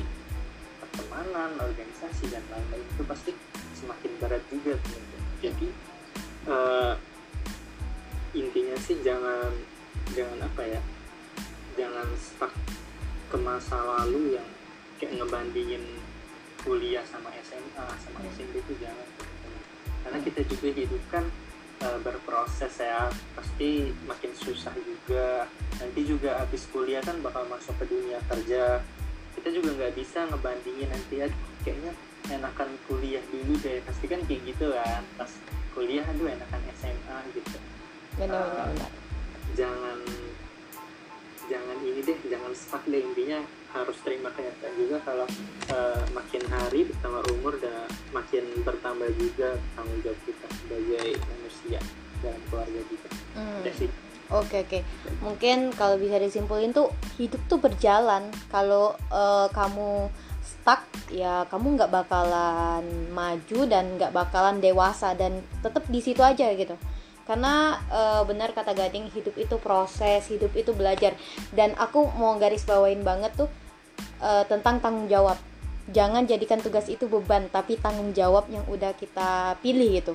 pertemanan organisasi dan lain-lain itu pasti semakin berat juga teman-teman jadi eh, intinya sih jangan jangan apa ya jangan stuck ke masa lalu yang kayak ngebandingin kuliah sama SMA sama SMP itu jangan teman-teman. karena kita juga hidup kan eh, berproses ya pasti makin susah juga. Nanti juga habis kuliah kan bakal masuk ke dunia kerja. Kita juga nggak bisa ngebandingin nanti ya kayaknya enakan kuliah dulu deh. Pasti kan kayak gitu kan. Pas kuliah aduh enakan SMA gitu. Benar Ah. benar. jangan jangan ini deh jangan stuck deh. Intinya harus terima kenyataan juga kalau eh, makin hari bertambah umur dan makin bertambah juga tanggung jawab kita sebagai Hmm. Udah sih Oke oke, mungkin kalau bisa disimpulin tuh hidup tuh berjalan. Kalau eh, kamu stuck, ya kamu nggak bakalan maju dan nggak bakalan dewasa dan tetap di situ aja gitu. Karena eh, benar kata Gading, hidup itu proses, hidup itu belajar. Dan aku mau garis bawain banget tuh eh, tentang tanggung jawab. Jangan jadikan tugas itu beban, tapi tanggung jawab yang udah kita pilih gitu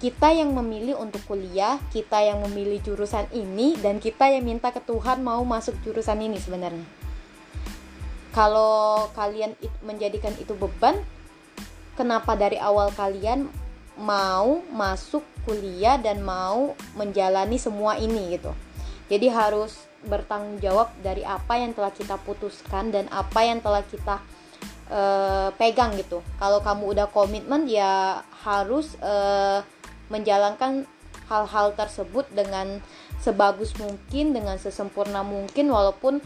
kita yang memilih untuk kuliah, kita yang memilih jurusan ini, dan kita yang minta ke Tuhan mau masuk jurusan ini sebenarnya. Kalau kalian menjadikan itu beban, kenapa dari awal kalian mau masuk kuliah dan mau menjalani semua ini gitu? Jadi harus bertanggung jawab dari apa yang telah kita putuskan dan apa yang telah kita eh, pegang gitu. Kalau kamu udah komitmen ya harus eh, menjalankan hal-hal tersebut dengan sebagus mungkin, dengan sesempurna mungkin walaupun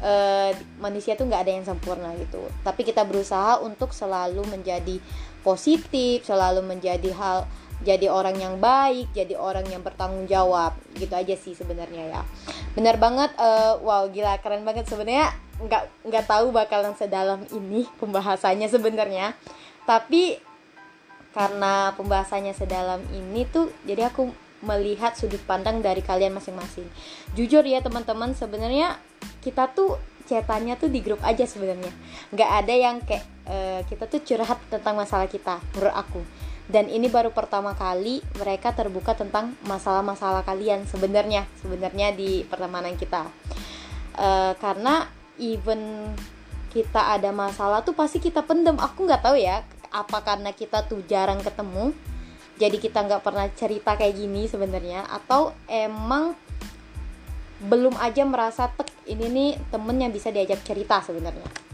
eh, manusia tuh nggak ada yang sempurna gitu. Tapi kita berusaha untuk selalu menjadi positif, selalu menjadi hal jadi orang yang baik, jadi orang yang bertanggung jawab. Gitu aja sih sebenarnya ya. Benar banget eh, wow gila keren banget sebenarnya nggak nggak tahu bakalan sedalam ini pembahasannya sebenarnya. Tapi karena pembahasannya sedalam ini tuh jadi aku melihat sudut pandang dari kalian masing-masing. Jujur ya teman-teman, sebenarnya kita tuh cetannya tuh di grup aja sebenarnya. nggak ada yang kayak eh, kita tuh curhat tentang masalah kita menurut aku. Dan ini baru pertama kali mereka terbuka tentang masalah-masalah kalian sebenarnya, sebenarnya di pertemanan kita. Eh, karena even kita ada masalah tuh pasti kita pendem. Aku nggak tahu ya, apa karena kita tuh jarang ketemu, jadi kita nggak pernah cerita kayak gini sebenarnya, atau emang belum aja merasa tek ini nih temen yang bisa diajak cerita sebenarnya.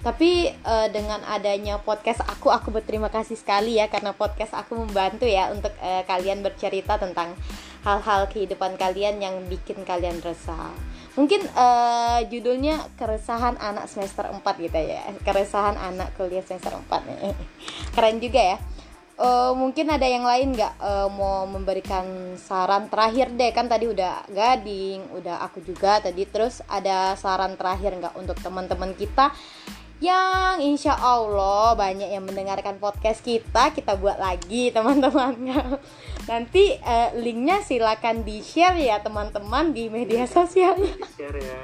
Tapi eh, dengan adanya podcast aku, aku berterima kasih sekali ya karena podcast aku membantu ya untuk eh, kalian bercerita tentang hal-hal kehidupan kalian yang bikin kalian resah. Mungkin eh, judulnya keresahan anak semester 4 gitu ya. Keresahan anak kuliah semester 4 nih. Keren juga ya. Eh, mungkin ada yang lain nggak eh, mau memberikan saran terakhir deh kan tadi udah gading udah aku juga tadi terus ada saran terakhir nggak untuk teman-teman kita yang insya Allah banyak yang mendengarkan podcast kita kita buat lagi teman-teman. Nanti eh, linknya silakan di share ya teman-teman di media sosialnya di share ya.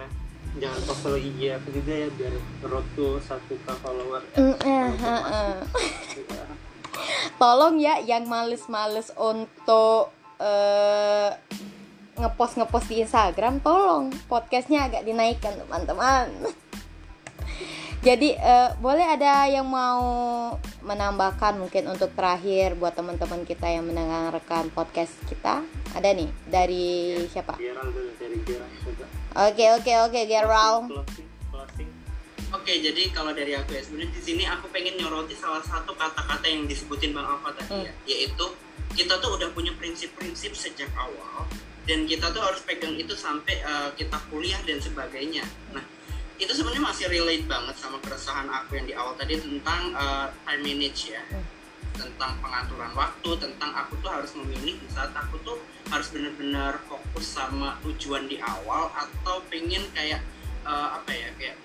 Jangan lupa follow IG aku juga ya biar road to 1k follower. Mm, eh, eh. tolong ya yang males-males untuk eh, ngepost ngepost di Instagram tolong. Podcastnya agak dinaikkan teman-teman jadi eh, boleh ada yang mau menambahkan mungkin untuk terakhir buat teman-teman kita yang mendengarkan podcast kita? Ada nih dari siapa? Gerald coba oke oke oke Gerald. Oke, jadi kalau dari aku ya sebenarnya di sini aku pengen nyoroti salah satu kata-kata yang disebutin Bang Alfa tadi ya, yaitu kita tuh udah punya prinsip-prinsip sejak awal dan kita tuh harus pegang itu sampai eh, kita kuliah dan sebagainya. Nah, itu sebenarnya masih relate banget sama keresahan aku yang di awal tadi tentang eh, time manage ya. Tentang pengaturan waktu, tentang aku tuh harus memilih di saat aku tuh harus benar-benar fokus sama tujuan di awal atau pengen kayak eh, apa ya kayak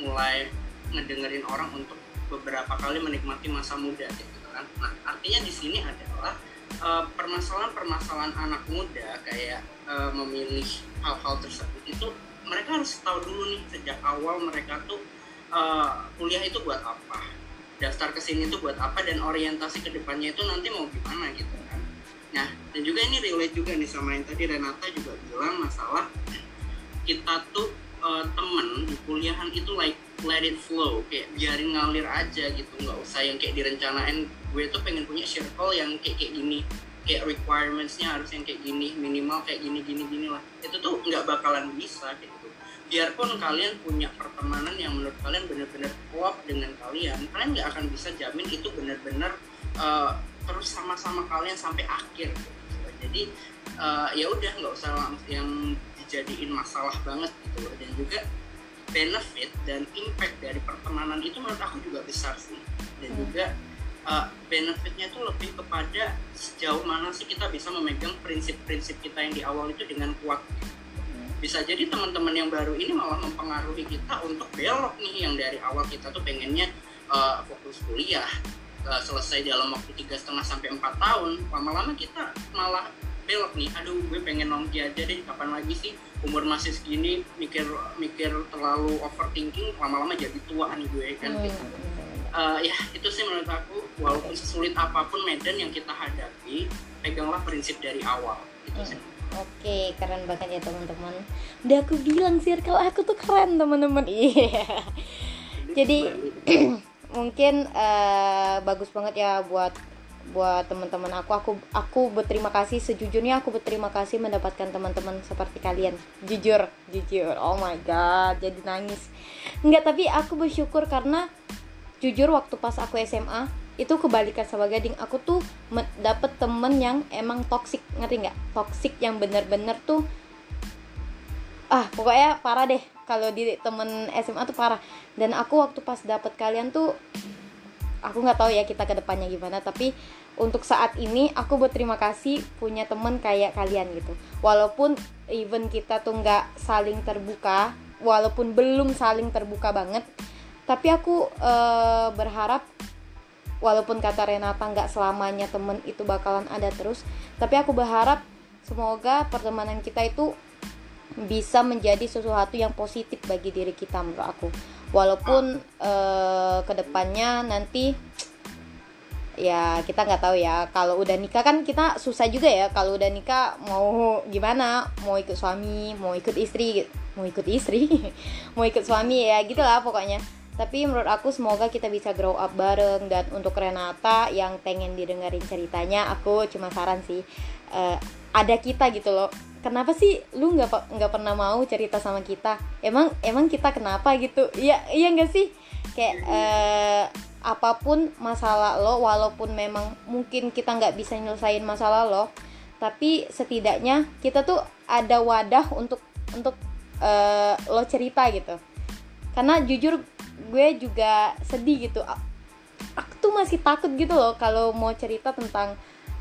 mulai ngedengerin orang untuk beberapa kali menikmati masa muda gitu kan. Nah, artinya di sini adalah eh, permasalahan-permasalahan anak muda kayak eh, memilih hal-hal tersebut itu mereka harus tahu dulu nih sejak awal mereka tuh eh, kuliah itu buat apa? Daftar ke sini tuh buat apa? Dan orientasi ke depannya itu nanti mau gimana gitu kan? Nah dan juga ini relate juga nih sama yang tadi Renata juga bilang masalah kita tuh eh, temen di kuliahan itu like let it flow kayak biarin ngalir aja gitu. Nggak usah yang kayak direncanain. Gue tuh pengen punya circle yang kayak kayak gini kayak requirementsnya harus yang kayak gini minimal kayak gini gini gini lah. Itu tuh nggak bakalan bisa gitu. Biarpun kalian punya pertemanan yang menurut kalian benar-benar klop dengan kalian kalian nggak akan bisa jamin itu benar-benar uh, terus sama-sama kalian sampai akhir. Gitu. jadi uh, ya udah nggak usah lang- yang dijadiin masalah banget gitu. Dan juga benefit dan impact dari pertemanan itu menurut aku juga besar sih. Dan Hmm. juga uh, benefitnya itu lebih kepada sejauh mana sih kita bisa memegang prinsip-prinsip kita yang di awal itu dengan kuat bisa jadi teman-teman yang baru ini malah mempengaruhi kita untuk belok nih yang dari awal kita tuh pengennya uh, fokus kuliah uh, selesai dalam waktu tiga setengah sampai empat tahun lama-lama kita malah belok nih aduh gue pengen nongki aja deh kapan lagi sih umur masih segini mikir mikir terlalu overthinking lama-lama jadi tua nih gue kan Hmm. gitu. Uh, ya itu sih menurut aku walaupun sesulit apa pun medan yang kita hadapi peganglah prinsip dari awal itu sih Oke, keren banget ya teman-teman. Udah aku bilang circle aku tuh keren teman-teman. Iya. Jadi mungkin eh, bagus banget ya buat buat teman-teman aku. Aku aku berterima kasih sejujurnya aku berterima kasih mendapatkan teman-teman seperti kalian. Jujur, jujur. Oh my god, jadi nangis. Enggak, tapi aku bersyukur karena jujur waktu pas aku SMA itu kebalikan sama gading. Aku tuh dapet temen yang emang toxic ngerti nggak? Toxic yang bener-bener tuh ah pokoknya parah deh. Kalau di temen SMA tuh parah. Dan aku waktu pas dapet kalian tuh aku nggak tahu ya kita ke depannya gimana tapi untuk saat ini aku berterima kasih punya temen kayak kalian gitu. Walaupun even kita tuh nggak saling terbuka walaupun belum saling terbuka banget tapi aku eh, berharap walaupun kata Renata nggak selamanya temen itu bakalan ada terus tapi aku berharap semoga pertemanan kita itu bisa menjadi sesuatu yang positif bagi diri kita menurut aku. Walaupun eh, ke depannya nanti ya kita nggak tahu ya kalau udah nikah kan kita susah juga ya kalau udah nikah mau gimana? Mau ikut suami mau ikut istri mau ikut istri mau ikut suami ya gitulah pokoknya tapi menurut aku semoga kita bisa grow up bareng dan untuk Renata yang pengen didengerin ceritanya aku cuma saran sih eh, ada kita gitu loh. Kenapa sih lu nggak nggak pernah mau cerita sama kita? Emang emang kita kenapa gitu? Iya iya nggak sih? Kayak eh, apa pun masalah lo walaupun memang mungkin kita nggak bisa nyelesain masalah lo tapi setidaknya kita tuh ada wadah untuk untuk eh, lo cerita gitu. Karena jujur gue juga sedih gitu. Aku tuh masih takut gitu loh kalau mau cerita tentang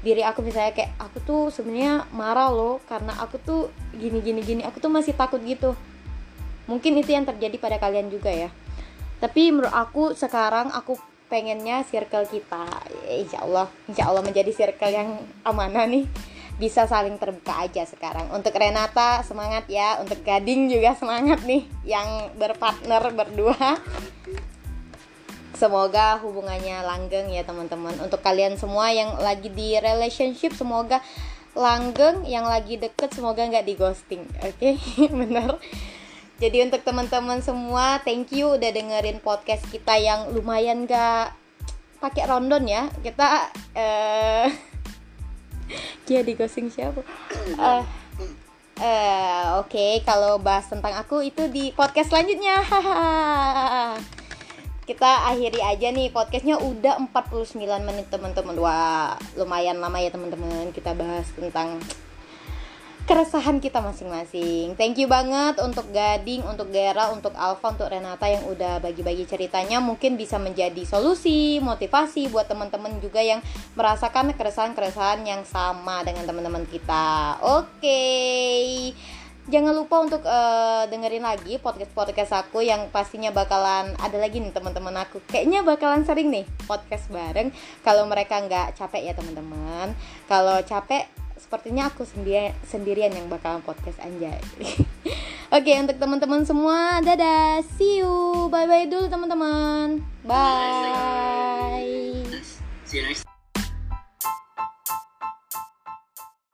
diri aku misalnya kayak aku tuh sebenarnya marah loh karena aku tuh gini gini gini. Aku tuh masih takut gitu. Mungkin itu yang terjadi pada kalian juga ya. Tapi menurut aku sekarang aku pengennya circle kita. Ya, insya Allah insya Allah menjadi circle yang amanah nih bisa saling terbuka aja sekarang. Untuk Renata semangat ya. Untuk Gading juga semangat nih yang berpartner berdua. Semoga hubungannya langgeng ya teman-teman. Untuk kalian semua yang lagi di relationship semoga langgeng. Yang lagi deket semoga nggak di ghosting. Oke bener. Jadi untuk teman-teman semua thank you udah dengerin podcast kita yang lumayan gak pakai rondon ya. Kita eh dia di ghosting siapa? Eh, eh, oke kalau bahas tentang aku itu di podcast selanjutnya. Kita akhiri aja nih podcastnya udah 49 menit teman-teman. Wah lumayan lama ya teman-teman kita bahas tentang keresahan kita masing-masing. Thank you banget untuk Gading, untuk Gera, untuk Alfa, untuk Renata yang udah bagi-bagi ceritanya mungkin bisa menjadi solusi, motivasi buat teman-teman juga yang merasakan keresahan-keresahan yang sama dengan teman-teman kita. Oke. jangan lupa untuk eh, dengerin lagi podcast podcast aku yang pastinya bakalan ada lagi nih teman-teman aku kayaknya bakalan sering nih podcast bareng kalau mereka nggak capek ya teman-teman kalau capek sepertinya aku sendirian sendirian yang bakalan podcast anjay. Oke untuk teman-teman semua dadah. See you. Bye bye dulu teman-teman. Bye. See you next